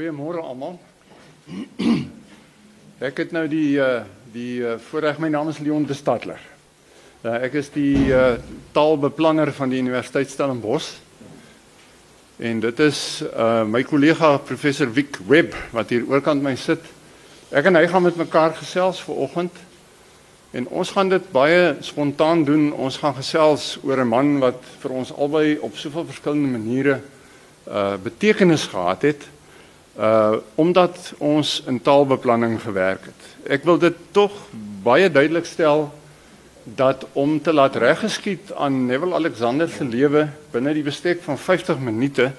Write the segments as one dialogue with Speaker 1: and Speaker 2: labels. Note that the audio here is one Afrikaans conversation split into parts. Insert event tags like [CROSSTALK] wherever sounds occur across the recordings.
Speaker 1: Goeiemôre almal. [CLEARS THROAT] Ek het nou die uh die uh, voorreg my naam is Leon de Stadler. Uh, ek is die uh taalbeplanner van die Universiteit Stellenbosch. En dit is uh my kollega professor Wiek Webb wat hier oorkant my sit. Ek en hy gaan met mekaar gesels vir oggend. En ons gaan dit baie spontaan doen. Ons gaan gesels oor 'n man wat vir ons albei op soveel verskillende maniere uh betekenis gehad het uh omdat ons in taalbeplanning gewerk het. Ek wil dit tog baie duidelik stel dat om te laat reggeskied aan Neville Alexander se lewe binne die bestek van 50 minute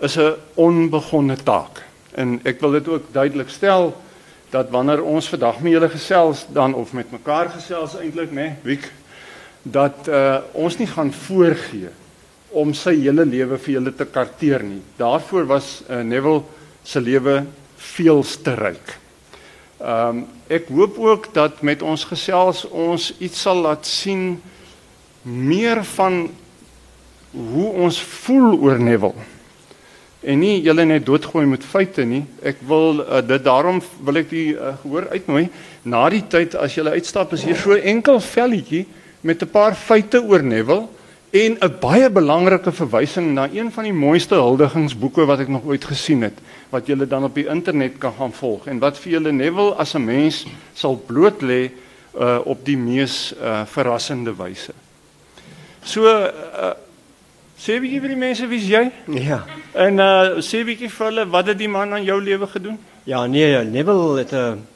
Speaker 1: is 'n onbegonne taak. En ek wil dit ook duidelik stel dat wanneer ons vandag met julle gesels dan of met mekaar gesels eintlik nê, nee, Wiek, dat uh ons nie gaan voorgee om sy hele lewe vir julle te karteer nie. Daarvoor was uh, Neville se lewe veel te ryk. Ehm um, ek hoop ook dat met ons gesels ons iets sal laat sien meer van hoe ons voel oor Neville. En nie julle net doodgooi met feite nie. Ek wil uh, dit daarom wil ek die uh, gehoor uitnooi na die tyd as julle uitstap is hier so enkel velletjie met 'n paar feite oor Neville en 'n baie belangrike verwysing na een van die mooiste huldigingsboeke wat ek nog ooit gesien het wat julle dan op die internet kan gaan volg en wat vir julle Neville as 'n mens sal bloot lê uh, op die mees uh, verrassende wyse. So uh, sê bietjie vir die mense wie's jy?
Speaker 2: Ja.
Speaker 1: En uh, sê bietjie vir hulle wat het die man aan jou lewe gedoen?
Speaker 2: Ja, nee, Neville het 'n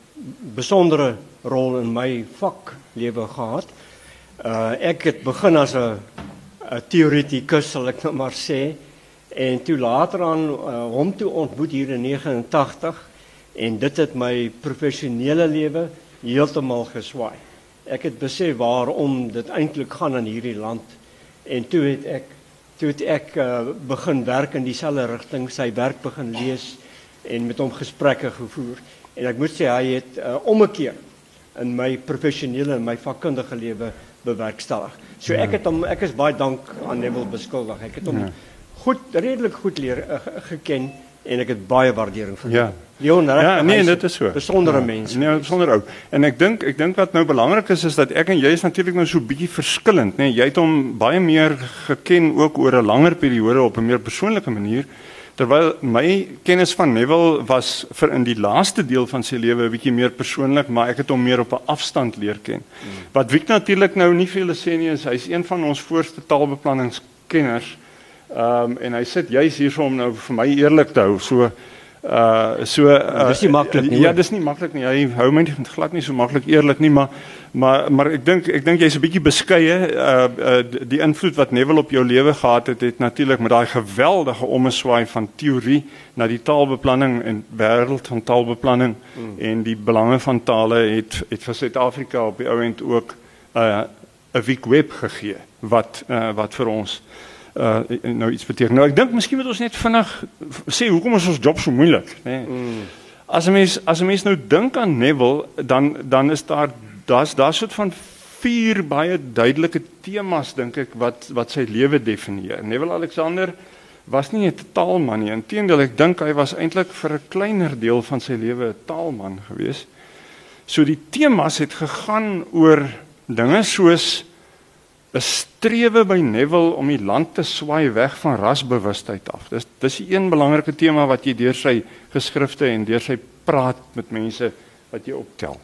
Speaker 2: besondere rol in my vak lewe gehad. Uh ek het begin as 'n 'n teoretikus sal ek nou maar sê en toe later aan uh, hom toe ontmoet hier in 89 en dit het my professionele lewe heeltemal geswaai. Ek het besef waarom dit eintlik gaan in hierdie land en toe het ek toe het ek uh, begin werk in dieselfde rigting, sy werk begin lees en met hom gesprekke gevoer en ek moet sê hy het uh, ommekeer in my professionele en my vakkundige lewe bewerkstellig. So ek het hom ek is baie dank aan Neville beskuldig. Ek het hom ja. goed redelik goed leer uh, geken en ek het baie waardering vir hom.
Speaker 1: Ja.
Speaker 2: Leon,
Speaker 1: ja, nee, dit is so.
Speaker 2: Besondere
Speaker 1: ja.
Speaker 2: mens.
Speaker 1: Nee, besonder ou. En ek dink ek dink wat nou belangrik is is dat ek en jy is natuurlik nou so bietjie verskillend, nê. Nee, jy het hom baie meer geken ook oor 'n langer periode op 'n meer persoonlike manier. Terwyl my kennis van Neville was vir in die laaste deel van sy lewe 'n bietjie meer persoonlik, maar ek het hom meer op 'n afstand leer ken. Hmm. Wat Wiek natuurlik nou nie vir julle sê nie is hy's een van ons voorste taalbeplanningskenners. Ehm um, en hy sit juis hier om nou vir my eerlik te hou. So uh so uh,
Speaker 2: dis nie maklik nie.
Speaker 1: Ja, dis nie maklik nie. Hy hou my nie glad nie so maklik eerlik nie, maar maar maar ek dink ek dink jy's 'n bietjie beskeie. Uh, uh die invloed wat Neville op jou lewe gehad het, het natuurlik met daai geweldige ommeswaai van teorie na die taalbeplanning en wêreld van taalbeplanning mm. en die belange van tale het het vir Suid-Afrika op die ou end ook uh, 'n week web gegee wat uh, wat vir ons uh nou iets beteken. Nou ek dink miskien moet ons net vinnig sê hoekom is ons job so moeilik, nê? Nee. Mm. As 'n mens as 'n mens nou dink aan Neville, dan dan is daar daar's daar soort van vier baie duidelike temas dink ek wat wat sy lewe definieer. Neville Alexander was nie 'n taalman nie. Inteendeel, ek dink hy was eintlik vir 'n kleiner deel van sy lewe 'n taalman gewees. So die temas het gegaan oor dinge soos 'n strewe by Neville om die land te swaai weg van rasbewustheid af. Dis dis 'n een belangrike tema wat jy deur sy geskrifte en deur sy praat met mense wat jy optel.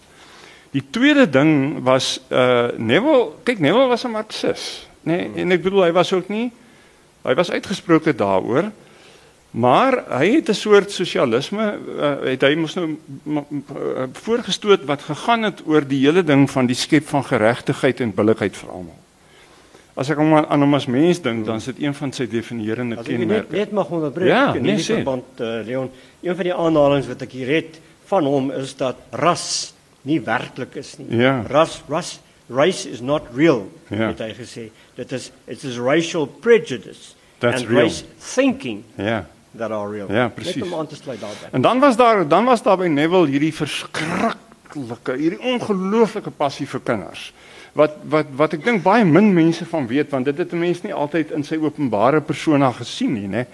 Speaker 1: Die tweede ding was uh Neville, kyk Neville was 'n marxis, nê? Nee, en ek bedoel hy was ook nie hy was uitgesproke daaroor. Maar hy het 'n soort sosialisme uh, het hy mos nou voorgestoot wat gegaan het oor die hele ding van die skep van geregtigheid en billikheid vir almal. As ek hom aan hom as mens dink, dan is dit een van sy definierende kenmerke.
Speaker 2: Net, net mag onderbreek
Speaker 1: ja, in nee,
Speaker 2: verband uh, Leon. Een van die aanhalinge wat ek hier het van hom is dat ras nie werklik is nie.
Speaker 1: Ja.
Speaker 2: Ras ras race is not real. Ja. Het hy gesê. Dit is it is racial prejudice
Speaker 1: That's
Speaker 2: and
Speaker 1: real.
Speaker 2: race thinking.
Speaker 1: Ja.
Speaker 2: That are real.
Speaker 1: Ja, presies.
Speaker 2: Net om aan te sluit daarby.
Speaker 1: En dan was daar dan was daar by Neville hierdie verskriklike, hierdie ongelooflike passie vir kinders wat wat wat ek dink baie min mense van weet want dit het 'n mens nie altyd in sy openbare persona gesien nie, né?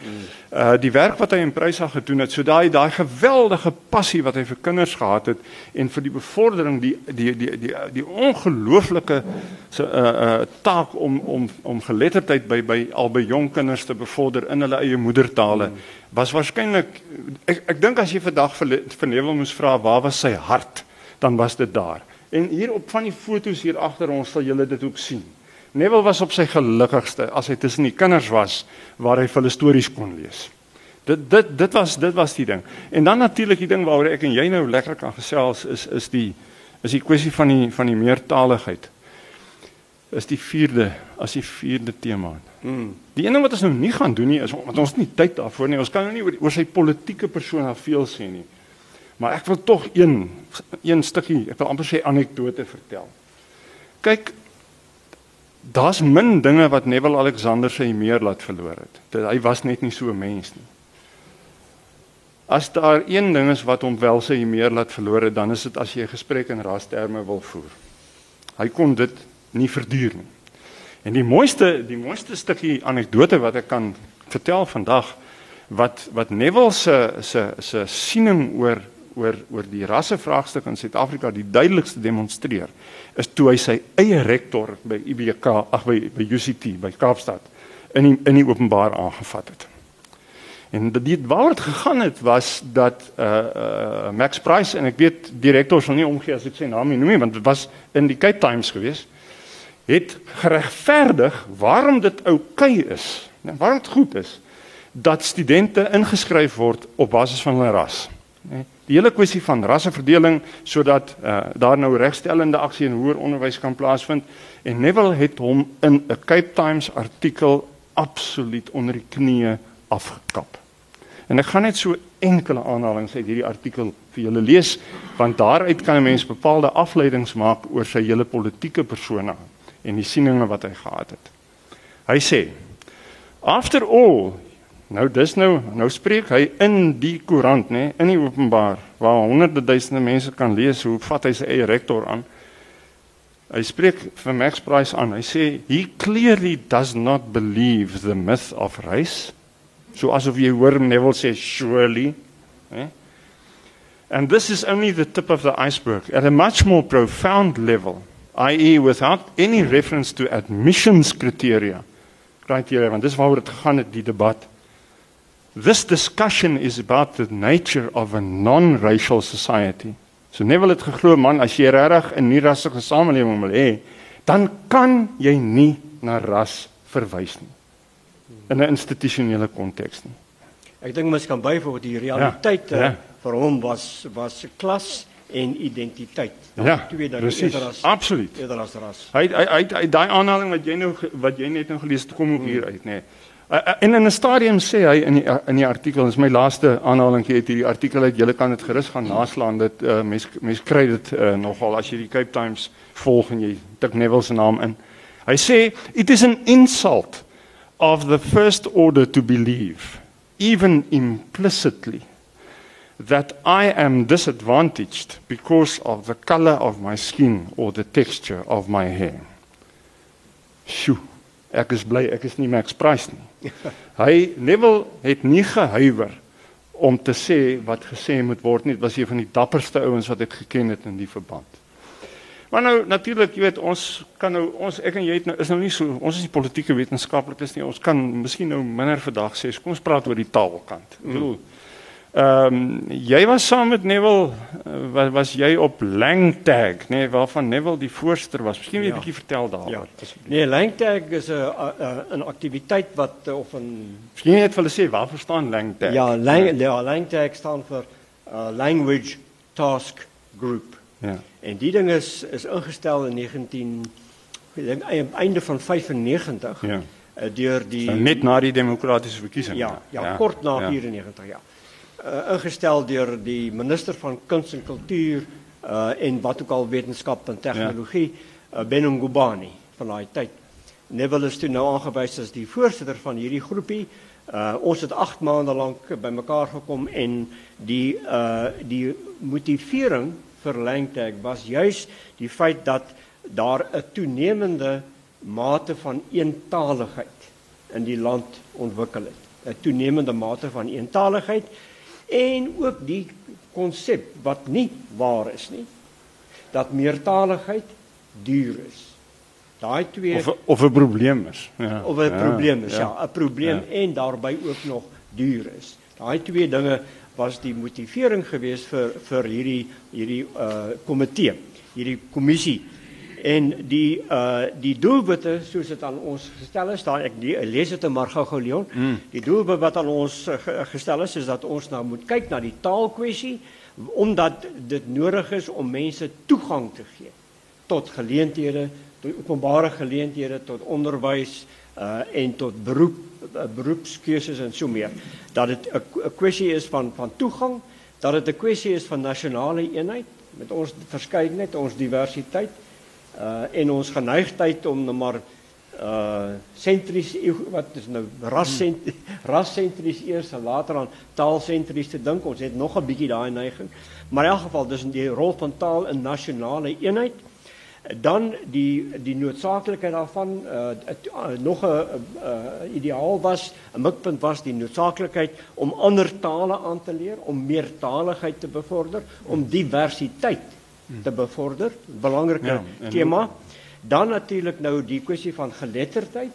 Speaker 1: Uh die werk wat hy in Prysa gedoen het, so daai daai geweldige passie wat hy vir kinders gehad het en vir die bevordering die die die die die ongelooflike so uh uh taak om om om geletterdheid by by albei jong kinders te bevorder in hulle eie moedertale was waarskynlik ek ek dink as jy vandag vir vir Neville moes vra waar was sy hart, dan was dit daar. En hier op van die foto's hier agter ons sal julle dit ook sien. Neville was op sy gelukkigste as hy tussen die kinders was waar hy hulle stories kon lees. Dit dit dit was dit was die ding. En dan natuurlik die ding waaroor ek en jy nou lekker kan gesels is is die is die kwessie van die van die meertaligheid. Is die vierde as die vierde tema. Hmm. Die een ding wat ons nou nie gaan doen nie is want ons het nie tyd daarvoor nie. Ons kan nou nie oor, oor sy politieke persona veel sê nie. Maar ek wil tog een een stukkie, ek wil amper sê anekdote vertel. Kyk, daar's min dinge wat Neville Alexander sy meer laat verloor het. Dit hy was net nie so 'n mens nie. As daar een ding is wat hom wel sy meer laat verloor het, dan is dit as jy 'n gesprek in rasterme wil voer. Hy kon dit nie verduur nie. En die mooiste die mooiste stukkie anekdote wat ek kan vertel vandag wat wat Neville se se se siening oor oor oor die rassevraagstuk in Suid-Afrika die duidelikste demonstreer is toe hy sy eie rektor by IBK ag by by UCT by Kaapstad in die, in die openbaar aangevat het. En dit waaroor dit gegaan het was dat uh uh Max Price en ek weet die rektor sal nie omgee as ek sy naam noem nie want dit was in die Cape Times gewees het geregverdig waarom dit oukei okay is. Nee, waarom dit goed is dat studente ingeskryf word op basis van hulle ras. Nee, die hele kwessie van rasseverdeling sodat uh, daar nou regstellende aksie in hoër onderwys kan plaasvind en Neville het hom in 'n Cape Times artikel absoluut onder die knie afgekap. En ek gaan net so enkele aanhalings uit hierdie artikel vir julle lees want daaruit kan 'n mens bepaalde afleidings maak oor sy hele politieke persona en die sieninge wat hy gehad het. Hy sê: After all, Nou dis nou nou spreek hy in die koerant nê in die openbaar waar honderde duisende mense kan lees hoe vat hy sy eie rektor aan. Hy spreek vir Max Price aan. Hy sê he clearly does not believe the myth of race. So asof jy hoor Neville sê surely nê. And this is only the tip of the iceberg at a much more profound level, i.e. without any reference to admissions criteria. Criteria want dis waaroor dit gegaan het die debat. This discussion is about the nature of a non-racial society. So Neville het geglo man as jy regtig 'n nie-rassige samelewing wil hê, dan kan jy nie na ras verwys nie in 'n institusionele konteks nie.
Speaker 2: Ek dink mens kan byvoeg die realiteit ja, ja. vir hom was was klas en identiteit.
Speaker 1: Ja, twee dinge eerder as absoluut.
Speaker 2: Eerder as ras.
Speaker 1: Hy hy hy daai aanhaling wat jy nou wat jy net nou gelees het kom ook hier uit, nê. Nee. Uh, en in 'n stadium sê hy in die in die artikel, dis my laaste aanhaling gee hierdie artikel uit. Julle kan dit gerus gaan naslaan. Dit uh, mens mens kry dit uh, nogal as jy die Cape Times volg en jy tik Neville se naam in. Hy sê it is an insult of the first order to believe even implicitly that I am disadvantaged because of the color of my skin or the texture of my hair. Sjoe. Ek is bly ek is nie Max Price nie. Hy Neville het nie gehuiwer om te sê wat gesê moet word nie. Dit was een van die dapperste ouens wat ek geken het in die verband. Maar nou natuurlik, jy weet, ons kan nou ons ek en jy het nou is nou nie so ons is nie politieke wetenskaplikes nie. Ons kan miskien nou minder vandag sê. Kom ons praat oor die taalkant. Ek bedoel mm. Ehm um, jy was saam met Neville uh, was was jy op Langtag, nê, nee, waarvan Neville die voorsteur was. Miskien wil jy 'n ja. bietjie vertel daaroor. Ja.
Speaker 2: Nee, Langtag is 'n 'n aktiwiteit wat uh, of 'n
Speaker 1: Miskien net vir hulle sê waar verstaan Langtag?
Speaker 2: Ja, Lang ja. Langtag staan vir uh, Language Task Group. Ja. En die ding is is ingestel in 19 ek dink einde van 95. Ja. Uh, deur die
Speaker 1: so net na die demokratiese verkiesing.
Speaker 2: Ja, ja, ja, kort na ja. 94 ja uh, ingestel deur die minister van kuns en kultuur uh, en wat ook al wetenskap en tegnologie ja. uh, Benham Gubani van daai tyd. Neville is toe nou aangewys as die voorsitter van hierdie groepie. Uh, ons het 8 maande lank bymekaar gekom en die uh, die motivering vir Langtag was juis die feit dat daar 'n toenemende mate van eentaligheid in die land ontwikkel het. 'n Toenemende mate van eentaligheid en ook die konsep wat nie waar is nie dat meertaligheid duur is. Daai twee
Speaker 1: of of 'n probleem is.
Speaker 2: Ja. Of 'n ja, probleem is, ja, 'n ja, probleem ja. en daarbey ook nog duur is. Daai twee dinge was die motivering geweest vir vir hierdie hierdie uh komitee, hierdie kommissie. En die uh die doelwitte soos dit aan ons gestel is, daai ek die, lees dit in Margago Leon. Mm. Die doelwit wat aan ons uh, gestel is is dat ons nou moet kyk na die taalkwessie omdat dit nodig is om mense toegang te gee tot geleenthede, tot openbare geleenthede, tot onderwys uh en tot beroep uh, beroepskeuses en so meer. Dat dit 'n kwessie is van van toegang, dat dit 'n kwessie is van nasionale eenheid met ons verskeidenheid, ons diversiteit uh en ons geneigtheid om nou maar uh sentries wat is nou rassent [LAUGHS] rassentries eers en later aan taalsentries te dink. Ons het nog 'n bietjie daai neiging. Maar in elk geval dis die rol van taal in nasionale eenheid. Dan die die noodsaaklikheid daarvan uh, uh nog 'n uh, uh, ideaal was, 'n mikpunt was die noodsaaklikheid om ander tale aan te leer, om meertaligheid te bevorder, om diversiteit te bevorder. Belangrike ja, tema. Dan natuurlik nou die kwessie van geletterdheid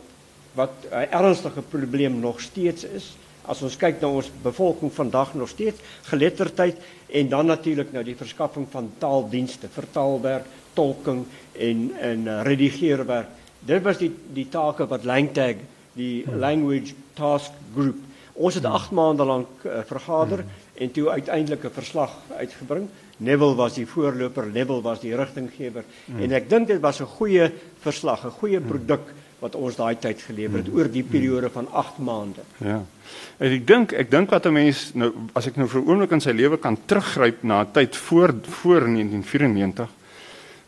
Speaker 2: wat 'n ernstige probleem nog steeds is. As ons kyk na ons bevolking vandag nog steeds geletterdheid en dan natuurlik nou die verskaffing van taaldienste, vertaalwerk, tolking en en uh, redigeerwerk. Dit was die die take wat Langtag, die. Language Task Group. Ons het 8 maande lank uh, vergader hmm. en toe uiteindelik 'n verslag uitgebring. Neville was die voorloper, Neville was die rigtinggewer mm. en ek dink dit was 'n goeie verslag, 'n goeie hmm. produk wat ons daai tyd gelewer het mm. oor die hmm. periode van 8 maande.
Speaker 1: Ja. En ek dink ek dink wat 'n mens nou as ek nou vir 'n oomblik in sy lewe kan teruggryp na 'n tyd voor voor 1994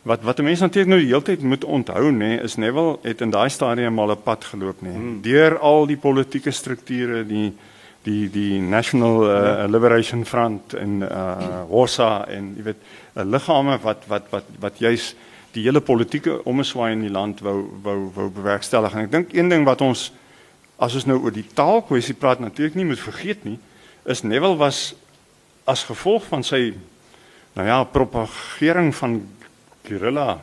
Speaker 1: wat wat 'n mens natuurlik nou die hele tyd moet onthou nê is Neville het in daai stadium al 'n pad geloop nê mm. deur al die politieke strukture die die die National uh, Liberation Front en uh Hossa en jy weet 'n uh, liggame wat wat wat wat juis die hele politieke omswaai in die land wou wou wou bewerkstellig. En ek dink een ding wat ons as ons nou oor die taalkwessie praat natuurlik nie moet vergeet nie is Neville was as gevolg van sy nou ja propagering van guerrilla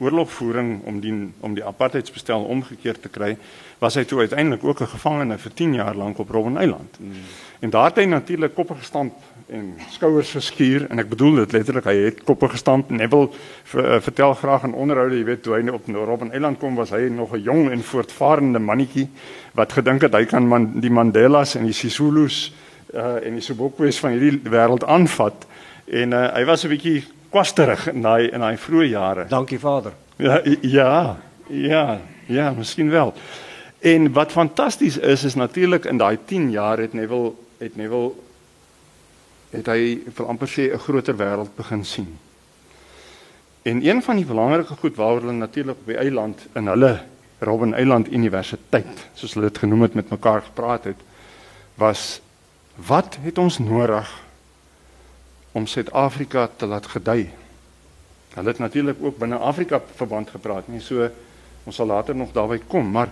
Speaker 1: oorlogvoering om die om die apartheidsbestel omgekeer te kry, was hy toe uiteindelik ook 'n gevangene vir 10 jaar lank op Robben Eiland. Mm. En daar het hy natuurlik koppe gestamp en skouers geskuur en ek bedoel dit letterlik hy het koppe gestamp. Neville uh, vertel graag in onderhoude, jy weet, toe hy op Robben Eiland kom, was hy nog 'n jong en voortvarende mannetjie wat gedink het hy kan man, die Mandelas en die Sisulus uh, en die Sobokwes van hierdie wêreld aanvat en uh, hy was 'n bietjie kwasterig in daai in daai vroeë jare.
Speaker 2: Dankie Vader.
Speaker 1: Ja, ja, ja, ja, miskien wel. En wat fantasties is is natuurlik in daai 10 jaar het Neville het Neville het hy vir amper sê 'n groter wêreld begin sien. En een van die belangrike goed waaroor hulle natuurlik op die eiland in hulle Robben Eiland Universiteit, soos hulle dit genoem het met mekaar gepraat het, was wat het ons nodig om Suid-Afrika te laat gedei. Hulle het natuurlik ook binne Afrika verband gepraat, nie so ons sal later nog daarby kom, maar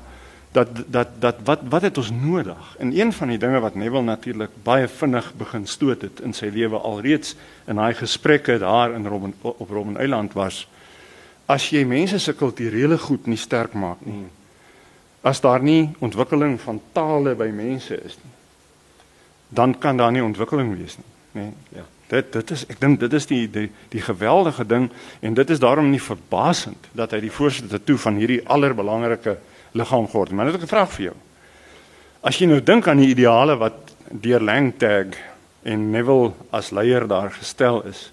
Speaker 1: dat dat dat wat wat het ons nodig? En een van die dinge wat Neville natuurlik baie vinnig begin stoot het in sy lewe alreeds in daai gesprekke daar in Robben op Robben Eiland was as jy mense se kulturele goed nie sterk maak nie. As daar nie ontwikkeling van tale by mense is nie, dan kan daar nie ontwikkeling wees nie, nê? Nee. Ja. Dit dit is ek dink dit is die die die geweldige ding en dit is daarom nie verbasend dat hy die voorsitter toe van hierdie allerbelangrike liggaam geword het. Maar net 'n vraag vir jou. As jy nou dink aan die ideale wat deur Langtag en Neville as leier daar gestel is.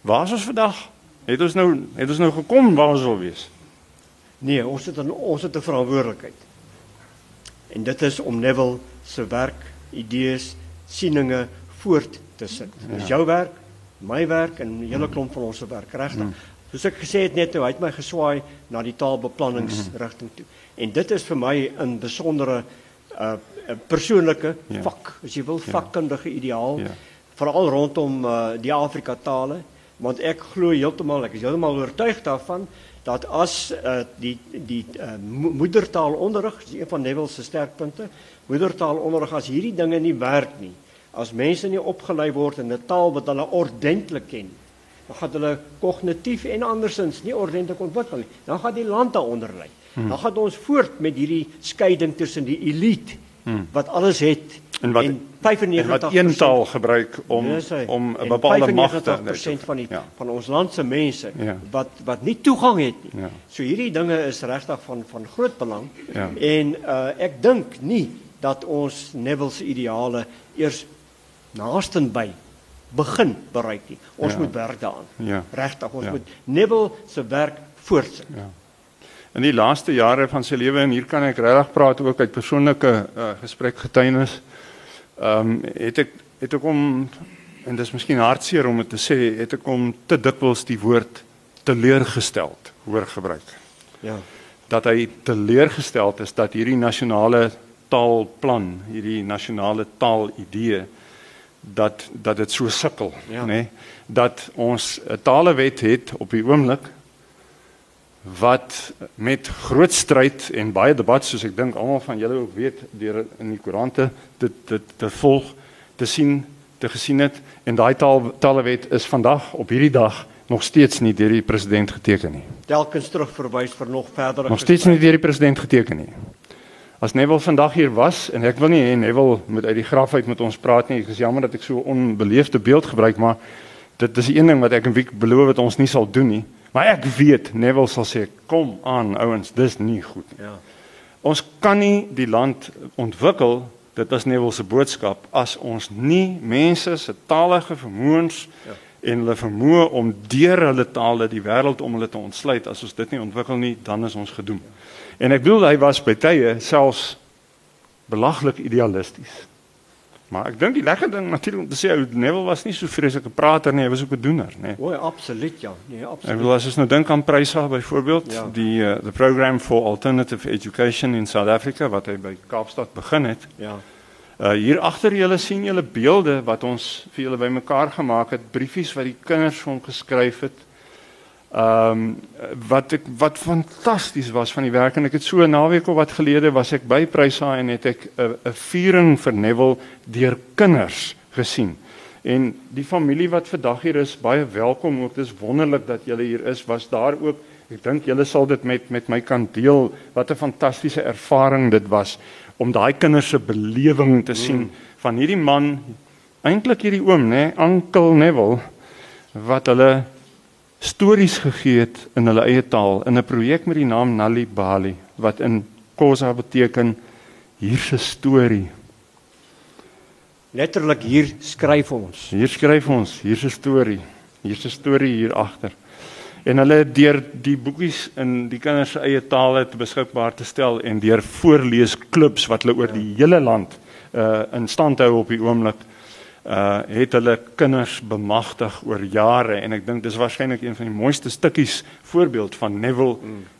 Speaker 1: Waar is ons vandag? Het ons nou het ons nou gekom waar ons wil wees?
Speaker 2: Nee, ons het 'n ons het 'n verantwoordelikheid. En dit is om Neville se werk, idees, sieninge voort te sit. Dis ja. jou werk, my werk en 'n hele klomp van ons se werk, regtig. Mm. Soos ek gesê het net toe, hy het my geswaai na die taalbeplanningsrigting toe. En dit is vir my 'n besondere uh persoonlike ja. vak, as jy wil, ja. vakkundige ideaal. Ja. Veral rondom uh die Afrika tale, want ek glo heeltemal, ek is heeltemal oortuig daarvan dat as uh, die die uh, moedertaalonderrig is een van Neville se sterkpunte, moedertaalonderrig as hierdie dinge nie werk nie, as mense nie opgelei word in 'n taal wat hulle ordentlik ken, dan gaan hulle kognitief en andersins nie ordentlik ontwikkel nie. Dan gaan die land daaronder lê. Hmm. Dan gaan ons voort met hierdie skeiding tussen die elite hmm. wat alles het
Speaker 1: en wat en 95 en wat een taal gebruik om om 'n bepaalde mag te
Speaker 2: hê van die ja. van ons land se mense ja. wat wat nie toegang het nie. Ja. So hierdie dinge is regtig van van groot belang. Ja. En uh ek dink nie dat ons Neville se ideale eers naastenby begin bereik nie. Ons ja. moet werk daaraan. Ja. Regtig, ons ja. moet Neville se werk voortsit. Ja.
Speaker 1: In die laaste jare van sy lewe en hier kan ek regtig praat ook uit persoonlike uh, gesprek getuienis. Ehm um, het ek het ek hom en dis miskien hartseer om dit te sê, het ek hom te dikwels die woord teleurgesteld hoor gebruik. Ja. Dat hy teleurgesteld is dat hierdie nasionale taalplan, hierdie nasionale taalidee dat dat dit so sukkel, ja. nê? Nee? Dat ons 'n talewet het op die oomblik wat met groot stryd en baie debat soos ek dink almal van julle ook weet deur in die koerante dit dit te volg te sien te gesien het en daai taal talewet is vandag op hierdie dag nog steeds nie deur die president geteken nie.
Speaker 2: Telkens terugverwys vir nog verdere
Speaker 1: Nog steeds nie deur die president geteken nie. As Neville vandag hier was en ek wil nie hê Neville moet uit die graf uit met ons praat nie. Ek is jammer dat ek so onbeleefde beeld gebruik maar dit is een ding wat ek 'n week beloof wat ons nie sal doen nie. Maar ek weet Neville sal sê kom aan ouens, dis nie goed nie. Ja. Ons kan nie die land ontwikkel, dit is Neville se boodskap as ons nie mense se talige vermoëns ja. en hulle vermoë om deur hulle tale die wêreld om hulle te ontsluit, as ons dit nie ontwikkel nie, dan is ons gedoem. Ja. En ek bedoel hy was by tye selfs belaglik idealisties. Maar ek dink die lekker ding natuurlik om te sê ou Neville was nie so vreeslike prater nie, hy was ook 'n doener, nê.
Speaker 2: O, absoluut ja. Nee, absoluut.
Speaker 1: Ek wil as ons nou dink aan Prysa byvoorbeeld, ja. die uh, the program for alternative education in South Africa wat hy by Kaapstad begin het. Ja. Uh hier agter julle sien julle beelde wat ons vir julle bymekaar gemaak het, briefies wat die kinders vir hom geskryf het. Ehm um, wat ek wat fantasties was van die werk en ek het so 'n naweek of wat gelede was ek by Prysa en het ek 'n 'n viering vir Neville deur kinders gesien. En die familie wat vandag hier is, baie welkom ook. Dit is wonderlik dat julle hier is. Was daar ook ek dink julle sal dit met met my kan deel wat 'n fantastiese ervaring dit was om daai kinders se belewing te sien mm. van hierdie man eintlik hierdie oom nê, nee, Uncle Neville wat hulle stories gegee het in hulle eie taal in 'n projek met die naam Nali Bali wat in Khoza beteken hier's 'n storie.
Speaker 2: Letterlik hier skryf ons.
Speaker 1: Hier skryf ons, hier's 'n storie. Hier's 'n storie hier agter. En hulle deur die boekies in die kinders se eie tale te beskikbaar te stel en deur voorleesklubs wat hulle oor die hele land uh in stand hou op die oomblik uh het hulle kinders bemagtig oor jare en ek dink dis waarskynlik een van die mooiste stukkies voorbeeld van Neville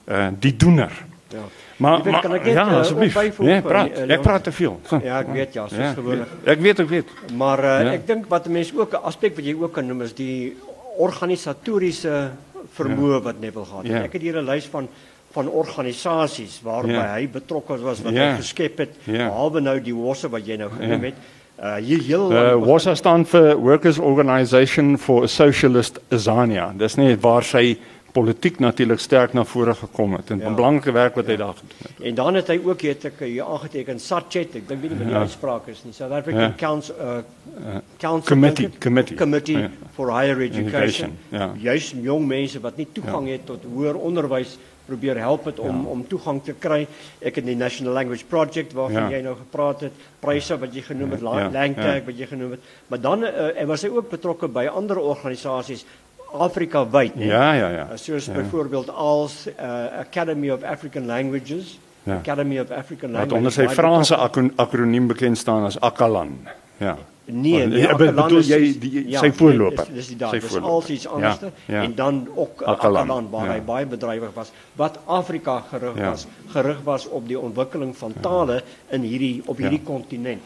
Speaker 1: uh die doener. Ja. Maar, weet, maar net, ja, uh, asseblief. Nee, praat. Uh, ek praat te veel.
Speaker 2: Ja, ek weet ja, soos ja, gewoonlik.
Speaker 1: Ek weet ek weet.
Speaker 2: Maar uh, ja. ek dink wat mense ook 'n aspek wat jy ook kan noem is die organisatoriese vermoë ja. wat Neville gehad het. Ja. Ek het hier 'n lys van van organisasies waarby ja. hy betrokke was wat ja. hy geskep het. Ja. Behalwe nou die WOSA wat jy nou genoem ja. het. Ja.
Speaker 1: Uh hier heel uh, WASA staan vir Workers Organisation for a Socialist Azania. Dis nie waar sy politiek natuurlik sterk na vore gekom het en ja. belangrike werk wat ja. hy daar gedoen het.
Speaker 2: En dan het hy ook het ek hier aangeteken SACHET. Ek dink nie met die ja. uitspraak is nie. South African ja. Council uh, uh Council
Speaker 1: Committee Committee,
Speaker 2: committee ja. for Higher Education. education. Ja. Juist jong mense wat nie toegang ja. het tot hoër onderwys probeer help het om ja. om toegang te kry. Ek het die National Language Project waarvan ja. jy nou gepraat het, pryse wat jy genoem het, ja. Langtag ja. wat jy genoem het. Maar dan uh, was hy ook betrokke by ander organisasies Afrika wyd,
Speaker 1: nee. Ja, ja, ja.
Speaker 2: Soos ja. byvoorbeeld als uh, Academy of African Languages. Ja. Academy of African Languages.
Speaker 1: Wat onder sy Franse akroniem bekend staan as ACALAN. Ja.
Speaker 2: Nee, nee,
Speaker 1: ek bedoel jy die ja, sy voorloper.
Speaker 2: Dis dis daar. Dis al iets anders ja, ja. en dan ook Akalan waar ja. hy baie bedrywig was wat Afrika gerig ja. was, gerig was op die ontwikkeling van tale in hierdie op hierdie ja. kontinent.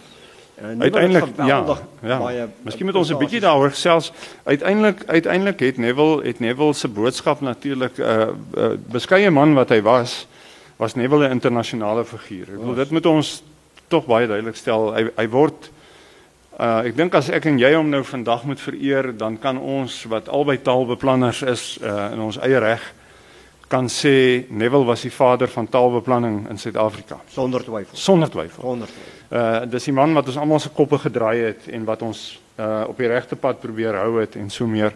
Speaker 2: En
Speaker 1: Uiteindelik ja. Ja.
Speaker 2: baie
Speaker 1: Miskien moet ons 'n bietjie daaroor gesels. Uiteindelik uiteindelik het Neville het Neville se boodskap natuurlik 'n uh, uh, beskeie man wat hy was, was Neville 'n internasionale figuur. Ek bedoel dit moet ons tog baie duidelik stel. Hy hy word uh ek dink as ek en jy hom nou vandag moet vereer, dan kan ons wat albei taalbeplanners is uh in ons eie reg kan sê Neville was die vader van taalbeplanning in Suid-Afrika
Speaker 2: sonder twyfel.
Speaker 1: sonder twyfel.
Speaker 2: Sonder twyfel.
Speaker 1: Uh dis die man wat ons almal se koppe gedraai het en wat ons uh op die regte pad probeer hou het en so meer.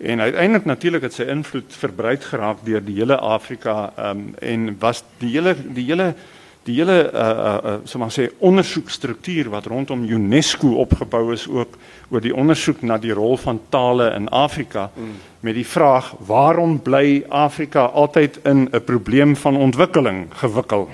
Speaker 1: En uiteindelik natuurlik het sy invloed verbreid geraak deur die hele Afrika um en was die hele die hele die hele uh uh, so maar sê ondersoekstruktuur wat rondom UNESCO opgebou is ook oor die ondersoek na die rol van tale in Afrika mm. met die vraag waarom bly Afrika altyd in 'n probleem van ontwikkeling gewikkel?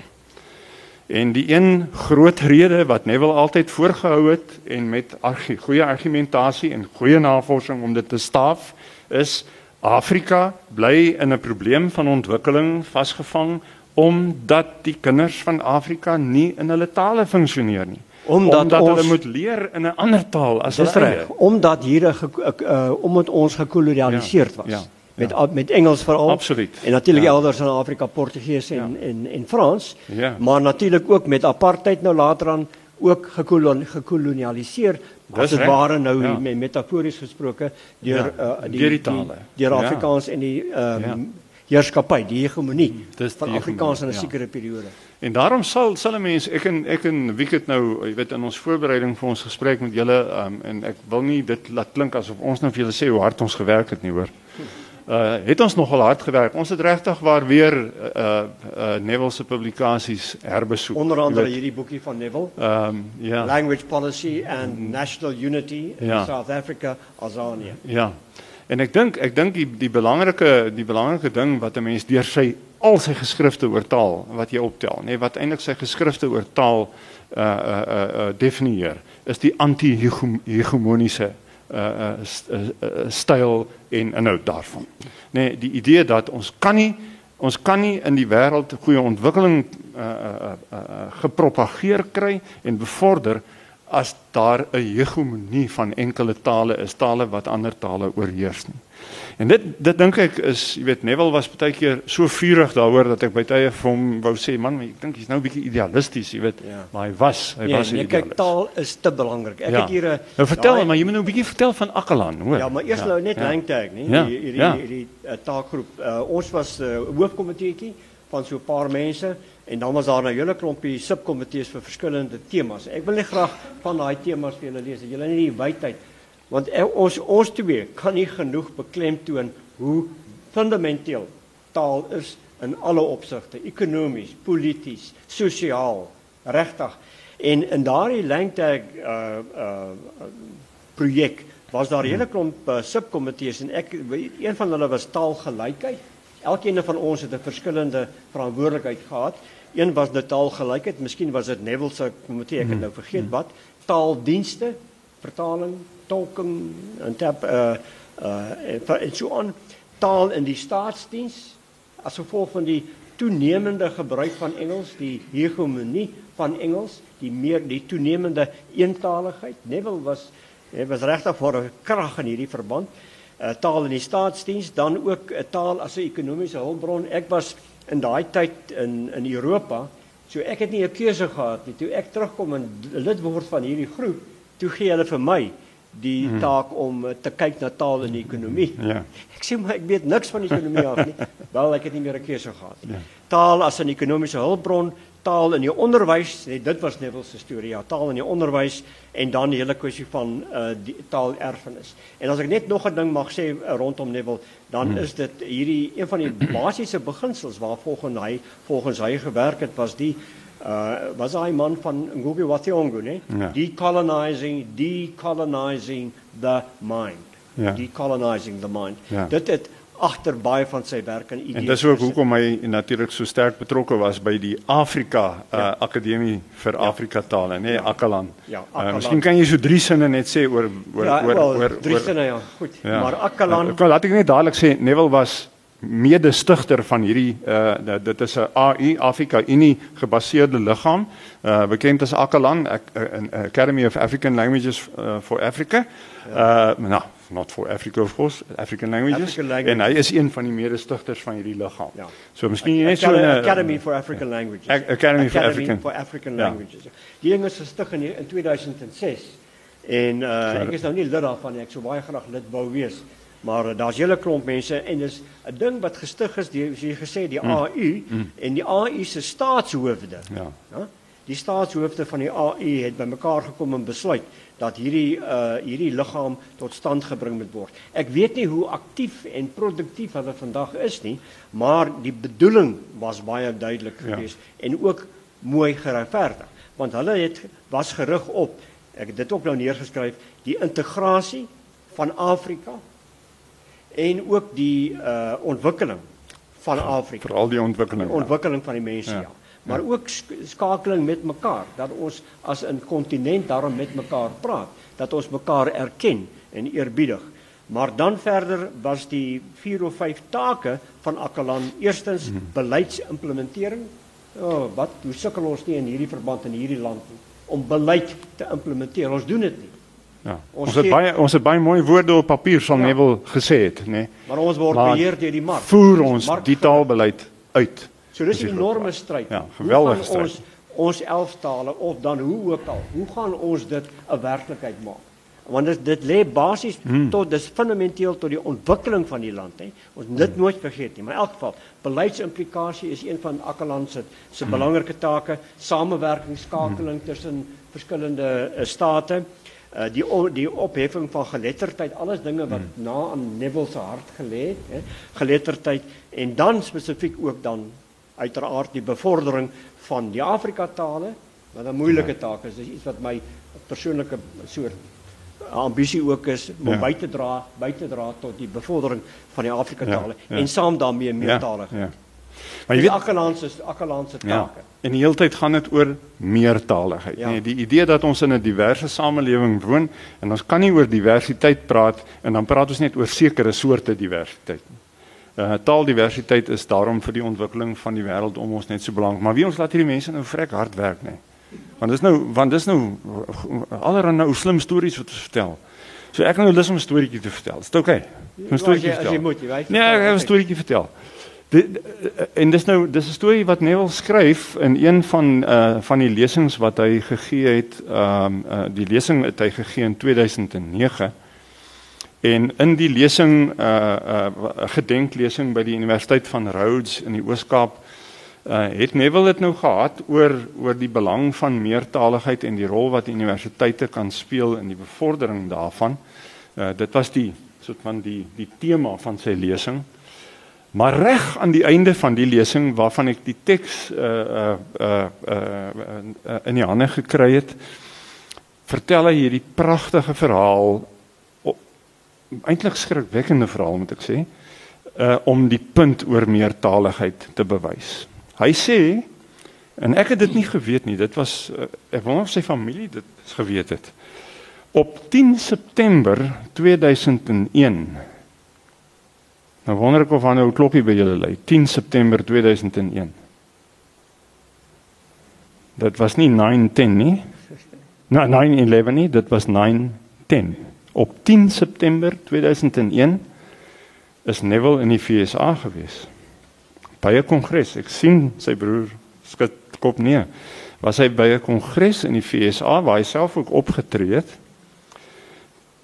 Speaker 1: En die een groot rede wat Neville altyd voorgehou het en met argu goeie argumentasie en goeie navorsing om dit te staaf is Afrika bly in 'n probleem van ontwikkeling vasgevang omdat die kinders van Afrika nie in hulle tale funksioneer nie.
Speaker 2: Omdat
Speaker 1: omdat
Speaker 2: ons-
Speaker 1: hulle moet leer in 'n ander taal as hulle
Speaker 2: reg, omdat hier 'n uh, omdat ons gekolonialiseerd
Speaker 1: Ja,
Speaker 2: was.
Speaker 1: ja,
Speaker 2: Met a- met Engels veral.
Speaker 1: Absoluut.
Speaker 2: En natuurlik
Speaker 1: Ja.
Speaker 2: elders in Afrika Portugees en en en Frans.
Speaker 1: Ja.
Speaker 2: Maar natuurlik ook met apartheid nou later aan ook gekolon, gekolonialiseer. As dit ware nou
Speaker 1: Ja.
Speaker 2: met metafories gesproke deur
Speaker 1: Ja,
Speaker 2: uh,
Speaker 1: deur die tale.
Speaker 2: deur
Speaker 1: Ja.
Speaker 2: Afrikaans en die ehm
Speaker 1: Ja.
Speaker 2: Heerskappy, die hegemonie
Speaker 1: Dis
Speaker 2: van Afrikaans in 'n
Speaker 1: ja.
Speaker 2: sekere periode.
Speaker 1: En daarom sal sal 'n mens ek en ek en wie het nou, jy weet in ons voorbereiding vir ons gesprek met julle um, en ek wil nie dit laat klink asof ons nou vir julle sê hoe hard ons gewerk het nie hoor. Uh het ons nogal hard gewerk. Ons het regtig waar weer uh uh Neville se publikasies herbesoek.
Speaker 2: Onder andere hierdie boekie van Neville.
Speaker 1: Ehm ja.
Speaker 2: Language Policy and National Unity in
Speaker 1: Ja.
Speaker 2: South Africa, Azania.
Speaker 1: Ja. En ek dink ek dink die die belangrike die belangrike ding wat 'n mens deur sy al sy geskrifte oor taal wat jy optel, nê, nee, wat eintlik sy geskrifte oor taal uh uh uh, uh definieer, is die anti-hegemoniese uh uh, uh, uh styl en inhoud daarvan. Nê, nee, die idee dat ons kan nie ons kan nie in die wêreld goeie ontwikkeling uh, uh, uh gepropageer kry en bevorder as daar 'n hegemonie van enkele tale is, tale wat ander tale oorheers nie. En dit dit dink ek is, jy weet, Neville was baie keer so vurig daaroor dat ek by tye vir hom wou sê, man, ek dink hy's nou 'n bietjie idealisties, jy weet.
Speaker 2: Ja.
Speaker 1: Maar hy was, hy
Speaker 2: Nee,
Speaker 1: was 'n
Speaker 2: nee, kyk, taal is te belangrik. Ek
Speaker 1: ja.
Speaker 2: het hier 'n
Speaker 1: Nou vertel,
Speaker 2: daai-
Speaker 1: maar jy moet nou 'n bietjie vertel van Akkelan, hoor.
Speaker 2: Ja, maar eers nou net
Speaker 1: ja.
Speaker 2: Langtag, nee,
Speaker 1: Ja,
Speaker 2: hierdie hierdie
Speaker 1: ja.
Speaker 2: hierdie uh, taalgroep. Uh, ons was 'n uh, hoofkomiteetjie van so 'n paar mense en dan was daar 'n hele klompie subkomitees vir verskillende temas. Ek wil net graag van daai temas vir julle lees. Julle nie die wydheid want uh, ons ons twee kan nie genoeg beklemtoon hoe fundamenteel taal is in alle opsigte, ekonomies, polities, sosiaal, regtig. En in daardie Langtag uh uh projek was daar 'n hele klomp uh, subkomitees en ek een van hulle was taalgelykheid. Elkeen van ons het 'n verskillende verantwoordelikheid gehad. Een was dit taalgelykheid, miskien was dit Neville se komitee, ek het nou vergeet wat. Taaldienste, vertaling, tolking en tap uh uh en so aan taal in die staatsdiens as gevolg van die toenemende gebruik van Engels, die hegemonie van Engels, die meer die toenemende eentaligheid. Neville was hy was regtig vir 'n krag in hierdie verband. Uh, taal in die staatsdiens, dan ook 'n uh, taal as 'n ekonomiese hulpbron. Ek was in daai tyd in in Europa, so ek het nie 'n keuse gehad nie. Toe ek terugkom en lid word van hierdie groep, toe gee hulle vir my die hmm. taak om uh, te kyk na taal en ekonomie.
Speaker 1: Ja. [LAUGHS]
Speaker 2: Ek sê maar ek weet niks van ekonomie af nie. [LAUGHS] Wel, ek het nie meer 'n keuse gehad nie.
Speaker 1: Ja.
Speaker 2: Taal as 'n ekonomiese hulpbron, taal in die onderwys, nee, dit was Neville se storie, ja, taal in die onderwys en dan die hele kwessie van uh die taalerfenis. En as ek net nog 'n ding mag sê uh, rondom Neville, dan hmm. is dit hierdie een van die [CLEARS THROAT] basiese beginsels waarvolgens hy volgens hy gewerk het was die uh was hy man van Ngugi wa Thiong'o, né?
Speaker 1: Ja.
Speaker 2: Decolonizing, decolonizing the mind.
Speaker 1: Ja.
Speaker 2: Decolonizing the mind.
Speaker 1: Ja.
Speaker 2: Dit het agter baie van sy werk en idees.
Speaker 1: En dis ook hoekom hy natuurlik so sterk betrokke was by die Afrika uh,
Speaker 2: Ja.
Speaker 1: Akademie vir
Speaker 2: Ja.
Speaker 1: Afrika tale, nê, nee,
Speaker 2: Ja.
Speaker 1: Akalan.
Speaker 2: Ja,
Speaker 1: Uh,
Speaker 2: Akalan.
Speaker 1: miskien kan jy so drie sinne net sê oor oor
Speaker 2: ja,
Speaker 1: oor
Speaker 2: wel,
Speaker 1: oor
Speaker 2: drie
Speaker 1: oor-
Speaker 2: sinne ja, goed.
Speaker 1: Ja.
Speaker 2: Maar Akkalan
Speaker 1: Uh, Kom, laat ek net dadelik sê Neville was mede-stigter van hierdie uh dit is 'n AU Afrika Unie gebaseerde liggaam, uh bekend as ACALAN, Academy of African Languages uh, for Africa. Ja. Uh nou, not for Africa of course, African languages. African languages. En hy is een van die mede-stigters van hierdie liggaam. Ja. So miskien net so 'n
Speaker 2: Academy for African Languages.
Speaker 1: Academy, Academy for African
Speaker 2: for African ja. Languages. Die ding is gestig in in 2006 en uh ek is nou nie lid daarvan nie. Ek sou baie graag lid wou wees. Maar uh, daar's hele klomp mense en dis 'n ding wat gestig is deur jy gesê die mm. AU mm. en die AU se staatshoofde. Ja. ja. Die staatshoofde van die AU het bymekaar gekom en besluit dat hierdie uh hierdie liggaam tot stand gebring moet word. Ek weet nie hoe aktief en produktief hulle vandag is nie, maar die bedoeling was baie duidelik ja. geweest ja. en ook mooi geregverdig, want hulle het was gerig op ek het dit ook nou neergeskryf, die integrasie van Afrika en ook die uh ontwikkeling van Afrika.
Speaker 1: Veral die ontwikkeling.
Speaker 2: Die ontwikkeling ja. van die mense ja. ja maar ook skakeling met mekaar dat ons as 'n kontinent daarom met mekaar praat dat ons mekaar erken en eerbiedig maar dan verder was die 4 of 5 take van Akalan eerstens mhm. beleidsimplementering oh wat hoe sukkel ons nie in hierdie verband in hierdie land nie om beleid te implementeer ons doen dit nie
Speaker 1: ja ons, ons het baie ons het baie mooi woorde op papier sal ja. Neville gesê het nê nee.
Speaker 2: maar ons word beheer deur die mark
Speaker 1: voer ons die taalbeleid uit
Speaker 2: So dis 'n enorme stryd.
Speaker 1: Ja, geweldige stryd.
Speaker 2: Ons ons 11 tale of dan hoe ook al, hoe gaan ons dit 'n werklikheid maak? Want dit dit lê basies hmm. tot dis fundamenteel tot die ontwikkeling van die land, hè. Ons dit hmm. nooit vergeet nie. Maar in elk geval, beleidsimplikasie is een van Akkerland se se hmm. belangrike take, samewerking, skakeling hmm. tussen verskillende uh, state. Uh, die die opheffing van geletterdheid, alles dinge wat hmm. na aan Neville se hart gelê het, hè. Geletterdheid en dan spesifiek ook dan uiteraard die bevordering van die Afrika tale wat 'n moeilike ja. taak is. Dis iets wat my persoonlike soort ambisie ook is om ja. by te dra, by te dra tot die bevordering van die Afrika tale ja, ja. en saam daarmee meertalig. Ja, ja. Maar jy weet Akkerlandse Akkerlandse ja, take. Ja.
Speaker 1: En die hele tyd gaan dit oor meertaligheid. Ja. Nee, die idee dat ons in 'n diverse samelewing woon en ons kan nie oor diversiteit praat en dan praat ons net oor sekere soorte diversiteit nie. Uh, taaldiversiteit is daarom vir die ontwikkeling van die wêreld om ons net so belangrik. Maar wie ons laat hierdie mense nou vrek hard werk nê. Want dis nou want dis nou allerlei nou slim stories wat ons vertel. So ek kan nou lus om 'n storieetjie te vertel. Dis oukei. Okay. 'n Storieetjie vertel. As jy moet, jy weet. Nee, ek gaan 'n storieetjie vertel. Dit en dis nou dis 'n storie wat Neville skryf in een van uh van die lesings wat hy gegee het. Ehm um, uh, die lesing het hy gegee in 2009. En in die lesing 'n uh, 'n uh, gedenklesing by die Universiteit van Rhodes in die Oos-Kaap uh, het Neville dit nou gehad oor oor die belang van meertaligheid en die rol wat universiteite kan speel in die bevordering daarvan. Uh, dit was die soort van die die tema van sy lesing. Maar reg aan die einde van die lesing waarvan ek die teks uh uh uh, uh, uh in die hande gekry het, vertel hy hierdie pragtige verhaal eintlik skrikwekkende verhaal moet ek sê uh om die punt oor meertaligheid te bewys. Hy sê en ek het dit nie geweet nie. Dit was uh, ek wonder of sy familie dit geweet het. Op 10 September 2001 Nou wonder ek of aan 'n klokkie by julle lê. 10 September 2001. Dit was nie 910 nie. [LAUGHS] Nou 911 nie, dit was 910 op 10 September 2001 is Neville in die FSA gewees. By 'n kongres. Ek sien sy broer skud kop nee. Was hy by 'n kongres in die FSA waar hy self ook opgetree het.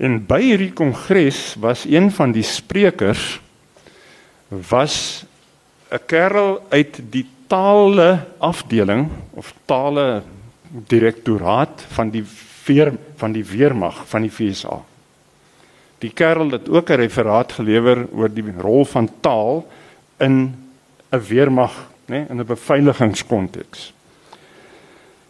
Speaker 1: En by hierdie kongres was een van die sprekers was 'n kerel uit die tale afdeling of tale direktoraat van die veer van die weermag van die FSA. Die kerel het ook 'n referaat gelewer oor die rol van taal in 'n weermag, nê, in 'n beveiligingskonteks.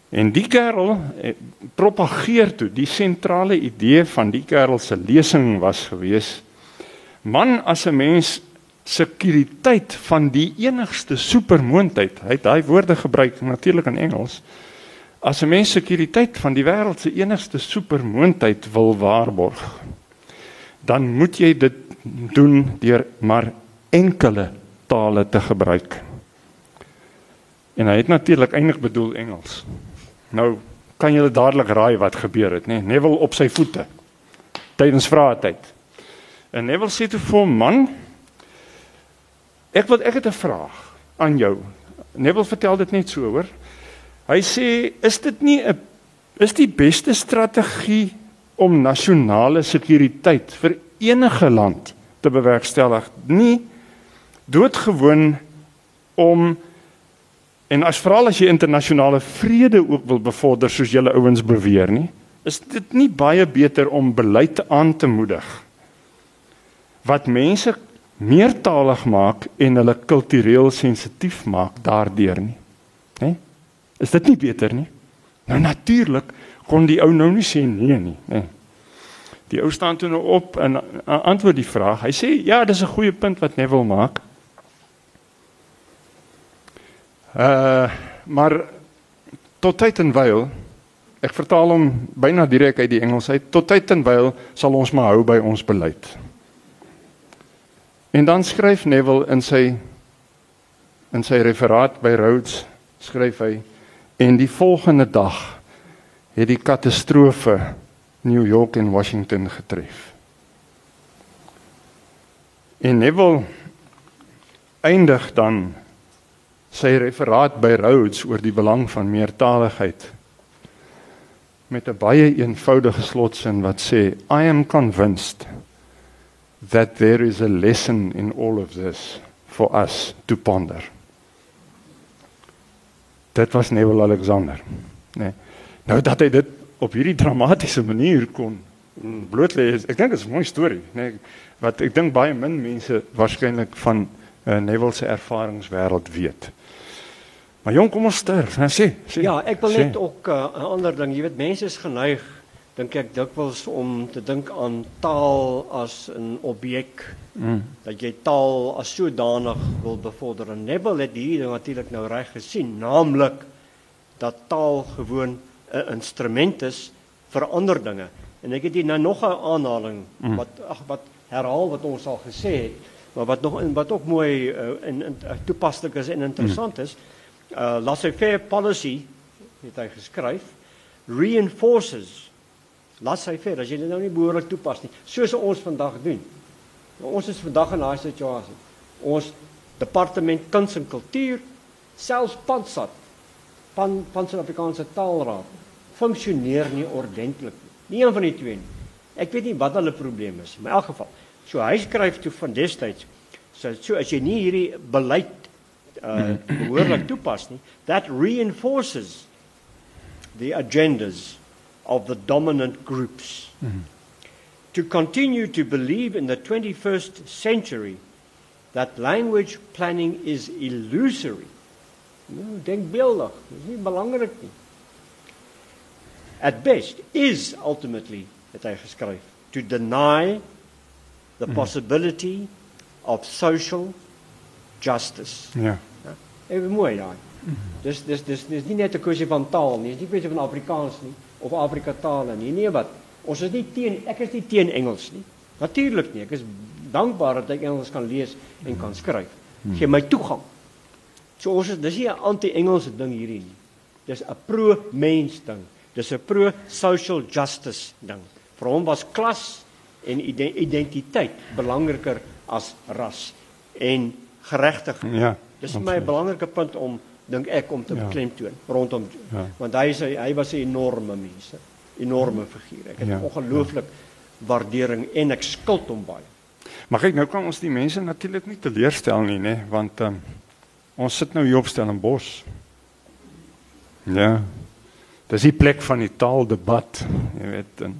Speaker 1: En die kerel eh, propageer toe die sentrale idee van die kerel se lesing was gewees: Man as 'n mens sekuriteit van die enigste supermoondheid. Hy het daai woorde gebruik natuurlik in Engels. As 'n mens sekuriteit van die wêreld se enigste supermoondheid wil waarborg, dan moet jy dit doen deur maar enkele tale te gebruik. En hy het natuurlik eintlik bedoel Engels. Nou kan julle dadelik raai wat gebeur het, nê? Nee? Neville op sy voete tydens vrae tyd. En Neville sê toe vir "Man, ek wil ek het 'n vraag aan jou." Neville vertel dit net so, hoor. Hy sê, "Is dit nie 'n is die beste strategie om nasionale sekuriteit vir enige land te bewerkstellig. Nie doodgewoon om en as veral as jy internasionale vrede ook wil bevorder soos julle ouens beweer nie is dit nie baie beter om beleid aan te moedig wat mense meertalig maak en hulle kultureel sensitief maak daardeur nie. Nê is dit nie beter nie? Nou natuurlik kon die ou nou nie sê nee nie nê die ou staan toe nou op en antwoord die vraag hy sê ja dis 'n goeie punt wat Neville maak uh maar tot tyd en wyl Ek vertaal hom byna direk uit die Engels uit. Tot tyd en wyl sal ons maar hou by ons beleid. En dan skryf Neville in sy in sy referaat by Rhodes skryf hy en die volgende dag het die katastrofe New York en Washington getref. En Neville eindig dan sy referaat by Rhodes oor die belang van meertaligheid met 'n baie eenvoudige slotsin wat sê I am convinced that there is a lesson in all of this for us to ponder. Dit was Neville Alexander, né? Nee. Nou dat hy dit op hierdie dramatiese manier kon bloot lê, ek dink dit is 'n mooi storie, né? Nee, wat ek dink baie min mense waarskynlik van uh, Neville se ervaringswêreld weet. Maar jong, kom ons sterf. Nou sê, sê.
Speaker 2: Ja, ek wil net sê. ook uh, 'n uh, ander ding, jy weet mense is geneig dink ek dikwels om te dink aan taal as 'n objek. Mm. Dat jy taal as sodanig wil bevorder. En Nebel het hier natuurlik nou reg gesien, naamlik dat taal gewoon 'n instrument is vir ander dinge. En ek het hier nou nog 'n aanhaling mm. wat ag wat herhaal wat ons al gesê het, maar wat nog wat ook mooi uh, en, en toepaslik is en interessant mm. is uh, laissez-faire policy het hy geskryf reinforces laissez-faire as jy dit nou nie behoorlik toepas nie soos ons vandag doen nou, ons is vandag in daai situasie ons departement kuns en kultuur selfs pansat pan pan Suid-Afrikaanse taalraad funksioneer nie ordentlik nie nie een van die twee nie ek weet nie wat hulle probleem is maar in elk geval so hy skryf toe van destyds so, so as jy nie hierdie beleid uh, [CLEARS THROAT] behoorlik toepas nie, that reinforces the agendas of the dominant groups. Mm-hmm. To continue to believe in the 21st century that language planning is illusory. Nou, denkbeeldig, dis nie belangrik nie. At best is ultimately het hy geskryf to deny the mm-hmm. possibility of social justice.
Speaker 1: Ja.
Speaker 2: Even mooi daai. Dis dis dis dis nie net 'n kwessie van taal nie, dis nie 'n kwessie van Afrikaans nie of Afrika tale nie. Nee wat? Ons is nie teen ek is nie teen Engels nie. Natuurlik nie. Ek is dankbaar dat ek Engels kan lees en kan skryf. Gee my toegang. So ons is dis nie 'n anti-Engelse ding hierdie nie. Dis 'n pro-mens ding. Dis 'n pro-social justice ding. Vir hom was klas en identiteit belangriker as ras en geregtigheid.
Speaker 1: Ja.
Speaker 2: Dis my belangrike punt om dink ek om te ja. beklemtoon rondom ja. want hy is hy was 'n enorme mens, enorme figuur. Ek het ja. ongelooflik waardering en ek skuld hom baie.
Speaker 1: Maar kyk nou kan ons die mense natuurlik nie teleurstel nie, nê, want um, ons sit nou hier op Stellenbosch. Ja. Dis die plek van die taaldebat, jy weet, en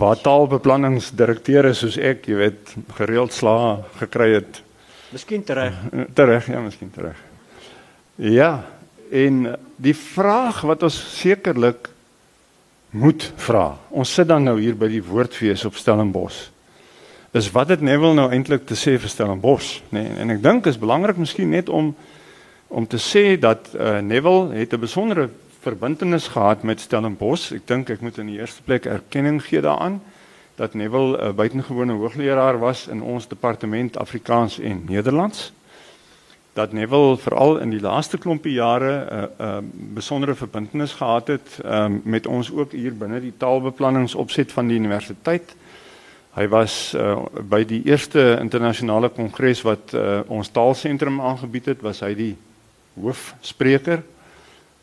Speaker 1: waar taalbeplanningsdirekteure soos ek, jy weet, gereeld slaag gekry het
Speaker 2: Miskien terug.
Speaker 1: Terug, ja, miskien terug. Ja, en die vraag wat ons sekerlik moet vra. Ons sit dan nou hier by die woordfees op Stellenbosch. Is wat het Neville nou eintlik te sê vir Stellenbosch, nê? Nee, en ek dink is belangrik miskien net om om te sê dat uh, Neville het 'n besondere verbintenis gehad met Stellenbosch. Ek dink ek moet in die eerste plek erkenning gee daaraan dat Neville 'n buitengewone hoogleraar was in ons departement Afrikaans en Nederlands. Dat Neville veral in die laaste klompie jare 'n uh, 'n uh, besondere verbintenis gehad het um, met ons ook hier binne die taalbeplanningsopset van die universiteit. Hy was uh, by die eerste internasionale kongres wat uh, ons taalsentrum aangebied het, was hy die hoofspreker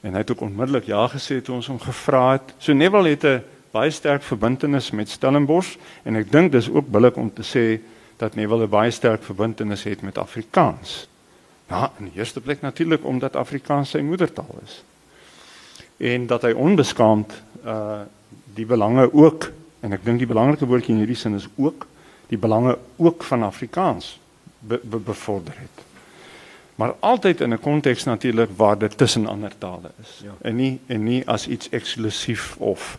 Speaker 1: en hy het ook onmiddellik ja gesê toe ons hom gevra het. So Neville het 'n baie sterk verbintenis met Stellenbosch en ek dink dis ook billik om te sê dat Neville 'n baie sterk verbintenis het met Afrikaans. Ja, in die eerste plek natuurlik omdat Afrikaans sy moedertaal is. En dat hy onbeskaamd uh die belange ook en ek dink die belangrike woordjie in hierdie sin is ook die belange ook van Afrikaans be, be, bevorder het. Maar altyd in 'n konteks natuurlik waar dit tussen ander tale is. Ja. En nie en nie as iets eksklusief of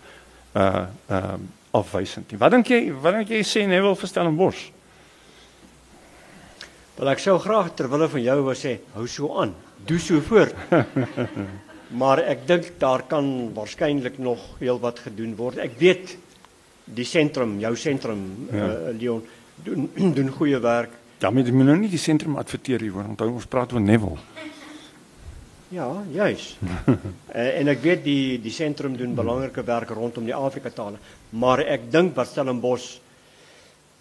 Speaker 1: uh uh afwysend nie. Wat dink jy wat dink jy sê Neville vir Stellenbosch?
Speaker 2: Wel ek sou graag terwyl van jou wou sê hou so aan. Doe so voort. [LAUGHS] maar ek dink daar kan waarskynlik nog heel wat gedoen word. Ek weet die sentrum, jou sentrum ja. uh, Leon doen [CLEARS THROAT] doen goeie werk.
Speaker 1: Ja, met jy moet nou nie die sentrum adverteer hier hoor. Onthou ons praat oor Neville.
Speaker 2: Ja, juis. uh, [LAUGHS] en ek weet die die sentrum doen belangrike werk rondom die Afrika tale, maar ek dink wat Stellenbosch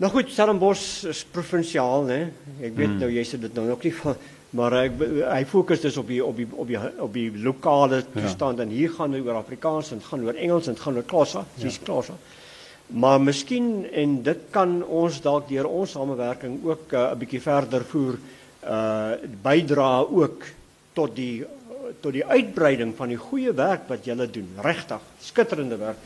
Speaker 2: Nou goed, Stellenbosch is provinsiaal, né? Ek weet hmm. nou jy sê dit nou ook nie van maar hy hy fokus dus op die op die op die op die lokale ja. toestand ja. en hier gaan dit oor Afrikaans en gaan oor Engels en gaan oor Xhosa, dis ja. Xhosa. Maar miskien en dit kan ons dalk deur ons samewerking ook uh, 'n bietjie verder voer uh bydra ook tot die tot die uitbreiding van die goeie werk wat julle doen. Regtig, skitterende werk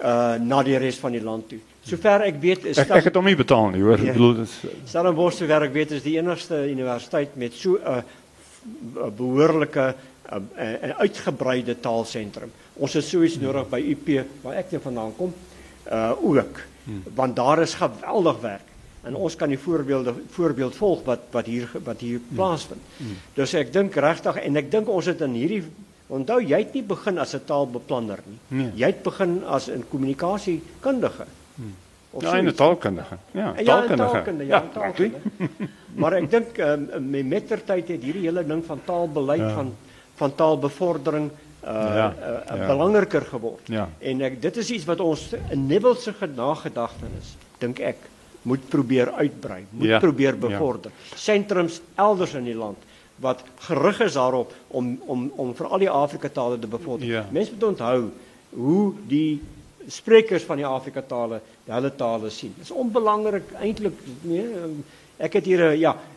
Speaker 2: uh na die res van die land toe. Sover ek weet
Speaker 1: is ek, ek het hom nie betaal nie, hoor. Ja. Ek bedoel dis
Speaker 2: Stellenbosch weet is die enigste universiteit met so 'n uh, behoorlike 'n uh, uh, uitgebreide taalsentrum. Ons het sowieso nodig by UP waar ek vandaan kom. Uh ook. Hmm. Want daar is geweldig werk en ons kan die voorbeelde voorbeeld volg wat wat hier wat hier hmm. plaasvind. Hmm. Dus ek dink regtig en ek dink ons het in hierdie onthou jy het nie begin as 'n taalbeplanner nie. Nee. Jy het begin as 'n kommunikasiekundige. Hmm.
Speaker 1: Ja, 'n taalkundige. Ja,
Speaker 2: taalkundige. Ja, taalkundige. Ja, [LAUGHS] maar ek dink um, met mettertyd het hierdie hele ding van taalbeleid ja. van van taalbevordering uh ja, uh, ja. belangriker geword. Ja. En ek dit is iets wat ons in Neville se nagedagtenis dink ek moet probeer uitbrei, moet ja. probeer ja. bevorder. Ja. Sentrums elders in die land wat gerig is daarop om om om vir al die Afrika tale te bevorder. Ja. Mense moet onthou hoe die sprekers van die Afrika tale hulle tale sien. Dit is onbelangrik eintlik nee, ek het hier 'n ja, eh, eh,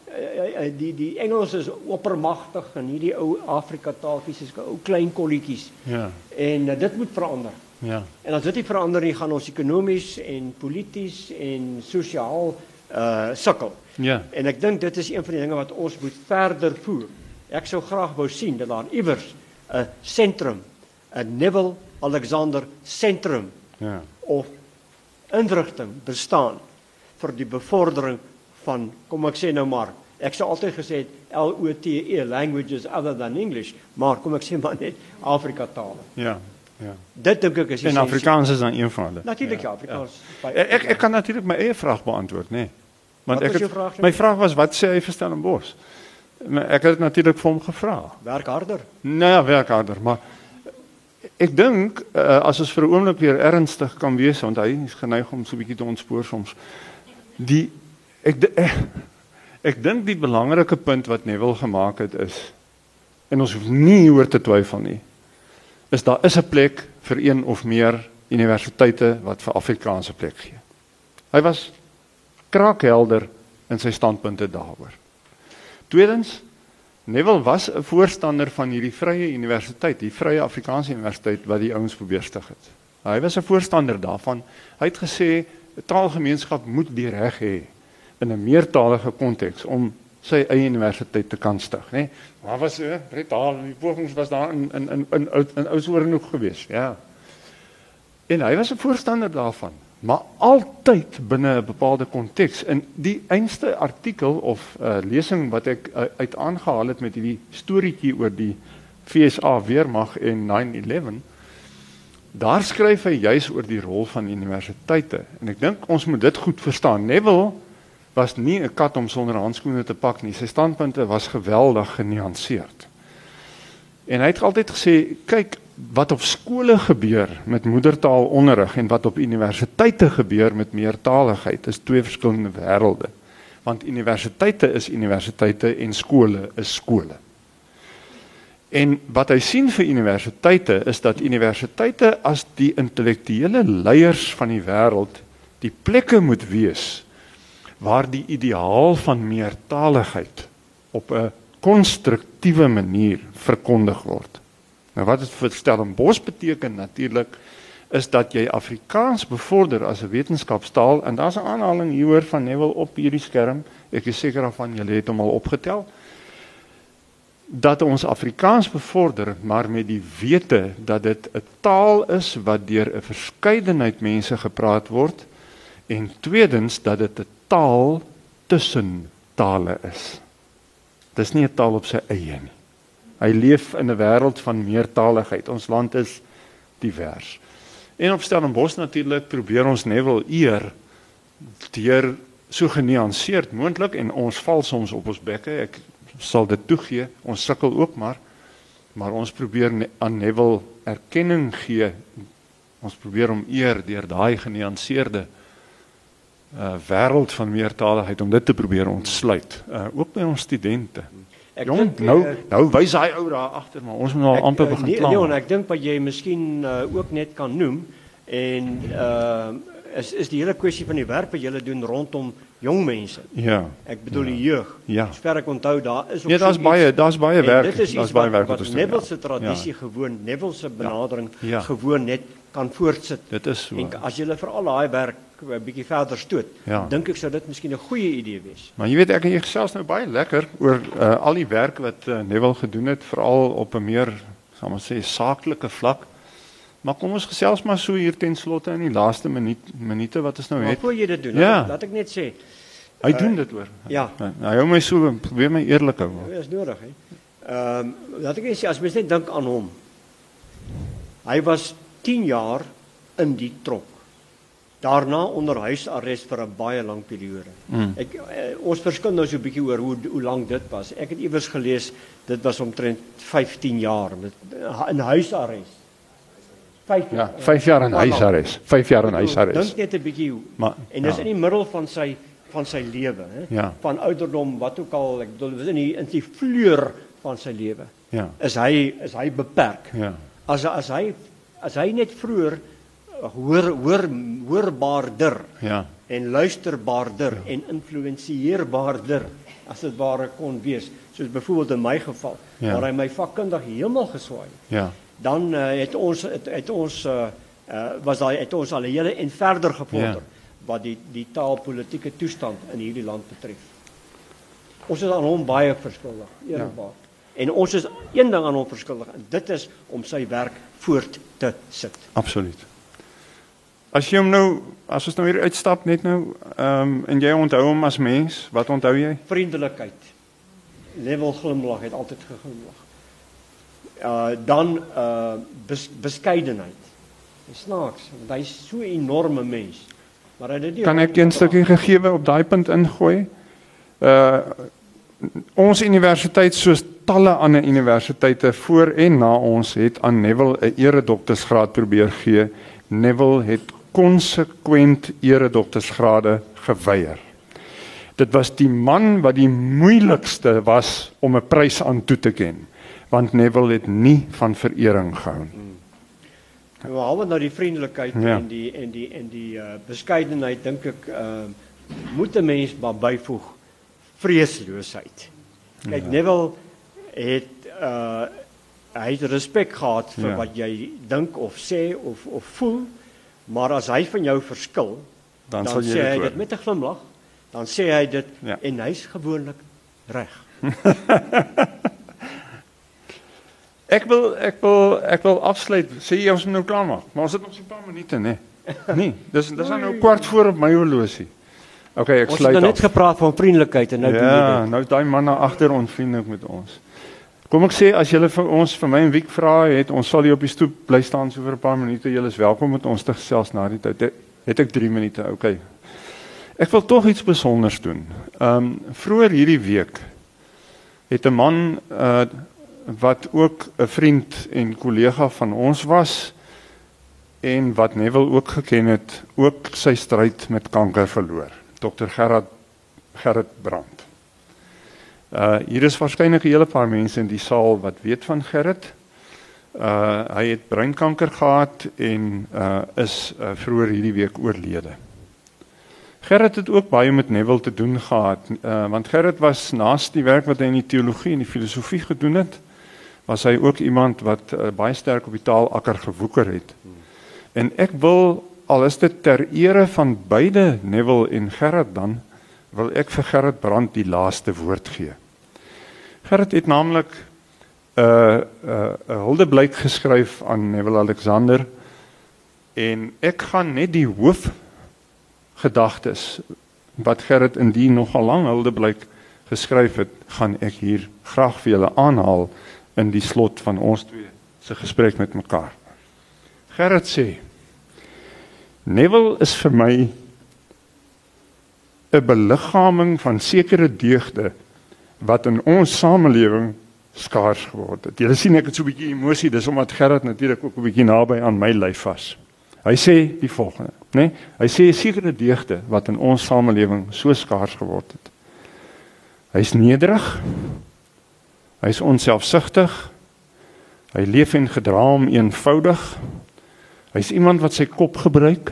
Speaker 2: die die Engels is oppermagtig en hierdie ou Afrika taaltjies is ou klein kolletjies. Ja. En uh, dit moet verander. Ja. En as dit nie verander nie, gaan ons ekonomies en polities en sosiaal uh sukkel. Ja. En ek dink dit is een van die dinge wat ons moet verder voer. Ek sou graag wou sien dat daar iewers 'n sentrum, 'n Neville Alexander sentrum ja. of inrigting bestaan vir die bevordering van kom ek sê nou maar ek sou altyd gesê het L O T E languages other than English maar kom ek sê maar net Afrika tale.
Speaker 1: Ja. Ja.
Speaker 2: Dit dink ek is
Speaker 1: En Afrikaans is dan een van hulle.
Speaker 2: Natuurlik ja, Afrikaans.
Speaker 1: Ja. Ek ek, ek kan natuurlik my eie vraag beantwoord, nê. Nee. Want ek het, vraag, my vraag was wat sê hy vir Stellenbosch? Ek het natuurlik vir hom gevra.
Speaker 2: Werk harder.
Speaker 1: Nee, ja, werk harder, maar ek dink uh, as ons vir 'n oomblik weer ernstig kan wees, want hy is geneig om so 'n bietjie te ontspoor soms. Die ek ek, ek, ek dink die belangrike punt wat Neville gemaak het is en ons hoef nie oor te twyfel nie is daar is 'n plek vir een of meer universiteite wat vir Afrikaanse plek gee. Hy was kraakhelder in sy standpunte daaroor. Tweedens, Neville was 'n voorstander van hierdie vrye universiteit, die Vrye Afrikaanse Universiteit wat die ouens probeer stig het. Hy was 'n voorstander daarvan. Hy het gesê 'n taalgemeenskap moet die reg hê in 'n meertalige konteks om sy eie universiteit te kan stig, né? Nee, maar was so, Bretaal, die pogings was daar in in in in in, in Oudtshoorn gewees, ja. En hy was 'n voorstander daarvan, maar altyd binne 'n bepaalde konteks. In die einste artikel of uh, lesing wat ek uh, uit aangehaal het met hierdie storieetjie oor die FSA weermag en 9/11 Daar skryf hy juis oor die rol van universiteite en ek dink ons moet dit goed verstaan. Neville was nie 'n kat om sonder handskoene te pak nie. Sy standpunte was geweldig genuanceerd. En hy het altyd gesê, kyk wat op skole gebeur met moedertaalonderrig en wat op universiteite gebeur met meertaligheid is twee verskillende wêrelde. Want universiteite is universiteite en skole is skole. En wat hy sien vir universiteite is dat universiteite as die intellektuele leiers van die wêreld die plekke moet wees waar die ideaal van meertaligheid op 'n konstruktiewe manier verkondig word. Nou wat dit vir Stellenbosch beteken natuurlik is dat jy Afrikaans bevorder as 'n wetenskapstaal en daar's 'n aanhaling hieroor van Neville op hierdie skerm. Ek is seker daarvan julle het hom al opgetel dat ons Afrikaans bevorder maar met die wete dat dit 'n taal is wat deur 'n verskeidenheid mense gepraat word en tweedens dat dit 'n taal tussen tale is. Dis nie 'n taal op sy eie nie. Hy leef in 'n wêreld van meertaligheid. Ons land is divers. En op Stellenbosch natuurlik probeer ons Neville eer deur so genuanceerd moontlik en ons val soms op ons bekke. Ek sal dit toegee. Ons sukkel ook maar maar ons probeer aan Neville erkenning gee. Ons probeer hom eer deur daai genuanceerde uh wêreld van meertaligheid om dit te probeer ontsluit. Uh ook by ons studente. Ek Jong, dink nou uh, nou wys hy ou daar agter maar ons moet nou amper uh, begin plan.
Speaker 2: Nee, nee, ek dink wat jy miskien uh, ook net kan noem en uh is is die hele kwessie van die werk wat julle doen rondom jong mense.
Speaker 1: Ja.
Speaker 2: Ek bedoel ja. die jeug.
Speaker 1: Ja.
Speaker 2: Sover ek onthou daar is
Speaker 1: ook Ja, daar's baie, daar's baie werk. Daar's baie werk
Speaker 2: wat ons doen. Neville se tradisie ja. gewoon, Neville se benadering ja. Ja. gewoon net kan voortsit.
Speaker 1: Dit is so.
Speaker 2: En as jy vir al daai werk 'n bietjie verder stoot, ja. dink ek sou dit miskien 'n goeie idee wees.
Speaker 1: Maar jy weet ek en jy gesels nou baie lekker oor uh, al die werk wat uh, Neville gedoen het, veral op 'n meer, sal ons sê, saaklike vlak. Maar kom ons gesels maar so hier ten slotte in die laaste minuut minute wat ons nou het.
Speaker 2: Maar voor jy dit doen, ja. laat, laat ek net sê
Speaker 1: Hy doen dit hoor.
Speaker 2: Ja.
Speaker 1: Hy hou my so probeer my eerlik hou.
Speaker 2: Dit is nodig hè. Ehm um, laat ek net sê as mens net dink aan hom. Hy was 10 jaar in die tronk. Daarna onder huisarrest vir 'n baie lang periode. Mm. Ek uh, ons verskil nou so 'n bietjie oor hoe hoe lank dit was. Ek het iewers gelees dit was omtrent 15 jaar met in huisarrest.
Speaker 1: 5 jaar. Ja, 5 jaar in huisarrest. 5 jaar in huisarrest.
Speaker 2: Dink net 'n bietjie. Maar en dis ja. in die middel van sy van sy lewe, hè?
Speaker 1: Ja.
Speaker 2: Van ouderdom, wat ook al, ek bedoel, is in die in die vleur van sy lewe.
Speaker 1: Ja.
Speaker 2: Is hy is hy beperk?
Speaker 1: Ja.
Speaker 2: As as hy as hy net vroeër hoor hoor hoorbaarder.
Speaker 1: Ja.
Speaker 2: En luisterbaarder ja. en influensieerbaarder as dit ware kon wees, soos byvoorbeeld in my geval, ja. waar hy my vakkundig heeltemal geswaai.
Speaker 1: Ja.
Speaker 2: Dan uh, het ons het, het ons uh, uh, was daai het ons al hele en verder gevorder. Ja wat die die taalpolitiese toestand in hierdie land betref. Ons is aan hom baie verskuldig. Ja. En ons is een ding aan hom verskuldig en dit is om sy werk voort te sit.
Speaker 1: Absoluut. As jy hom nou as ons nou hier uitstap net nou ehm um, en jy onthou hom as mens, wat onthou jy?
Speaker 2: Vriendelikheid. Level glimlag het altyd geglimlag. Uh dan uh bes, beskeidenheid. Snaaks, want hy's so 'n enorme mens. Maar hy het nie
Speaker 1: Kan ek een stukkie gegeewe op daai punt ingooi? Uh ons universiteit soos talle ander universiteite voor en na ons het aan Neville 'n eredoktorsgraad probeer gee. Neville het konsekwent eredoktorsgrade geweier. Dit was die man wat die moeilikste was om 'n prys aan toe te ken, want Neville het nie van verering gehou nie.
Speaker 2: Behalwe nou die vriendelikheid ja. en die en die en die uh, beskeidenheid dink ek uh, moet 'n mens maar byvoeg vreesloosheid. Kyk ja. Neville het uh hy het respek gehad vir ja. wat jy dink of sê of of voel, maar as hy van jou verskil, dan, dan sê hy dit met 'n glimlag, dan sê hy dit ja. en hy's gewoonlik reg. [LAUGHS]
Speaker 1: Ek wil ek wil ek wil afsluit. Sê jy ons moet nou klaar maak. Maar ons het nog so 'n paar minute, né? Nee. nee, dis dis nou kwart voor op my horlosie. OK, ek
Speaker 2: ons
Speaker 1: sluit.
Speaker 2: Ons het net gepraat van vriendelikheid en nou
Speaker 1: ja, doen jy dit. Ja, nou daai man daar agter onvriendelik met ons. Kom ek sê as julle vir ons vir my 'n week vra het, ons sal hier op die stoep bly staan so vir 'n paar minute. Julle is welkom met ons te gesels na die tyd. Het ek 3 minute? OK. Ek wil tog iets besonders doen. Ehm um, vroeër hierdie week het 'n man uh wat ook 'n vriend en kollega van ons was en wat Neville ook geken het, ook sy stryd met kanker verloor. Dr Gerard Gerrit Brand. Uh hier is waarskynlik 'n hele paar mense in die saal wat weet van Gerrit. Uh hy het breinkanker gehad en uh is uh, vroeër hierdie week oorlede. Gerrit het ook baie met Neville te doen gehad, uh want Gerrit was naas die werk wat hy in die teologie en die filosofie gedoen het, was hy ook iemand wat uh, baie sterk op die taalakker gewoeker het. En ek wil al is dit ter ere van beide Neville en Gerrit dan wil ek vir Gerrit Brand die laaste woord gee. Gerrit het naamlik 'n uh, 'n uh, 'n huldeblyk geskryf aan Neville Alexander en ek gaan net die hoof gedagtes wat Gerrit in die nogal lang huldeblyk geskryf het, gaan ek hier graag vir julle aanhaal in die slot van ons twee se gesprek met mekaar. Gerrit sê: Neville is vir my 'n beliggaaming van sekere deugde wat in ons samelewing skaars geword het. Jy sien ek het so 'n bietjie emosie, dis omdat Gerard natuurlik ook 'n bietjie naby aan my lyf was. Hy sê die volgende, né? Nee? Hy sê sekere deugde wat in ons samelewing so skaars geword het. Hy's nederig. Hy's onselfsugtig. Hy leef en gedra hom eenvoudig. Hy's iemand wat sy kop gebruik.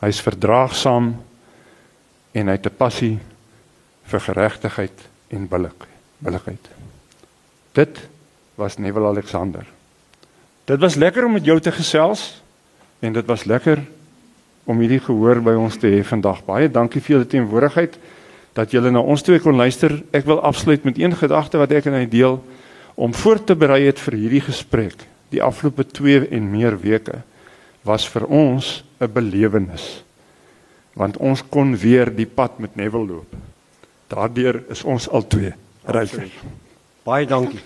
Speaker 1: Hy's verdraagsaam en hy het 'n passie vir geregtigheid en billik, billikheid. Dit was Neville Alexander. Dit was lekker om met jou te gesels en dit was lekker om hierdie gehoor by ons te hê vandag. Baie dankie vir julle teenwoordigheid dat julle na ons twee kon luister. Ek wil afsluit met een gedagte wat ek en hy deel om voor te berei het vir hierdie gesprek. Die afgelope 2 en meer weke was vir ons 'n belewenis want ons kon weer die pad met Neville loop. Daardeur is ons al twee ryk.
Speaker 2: Baie dankie.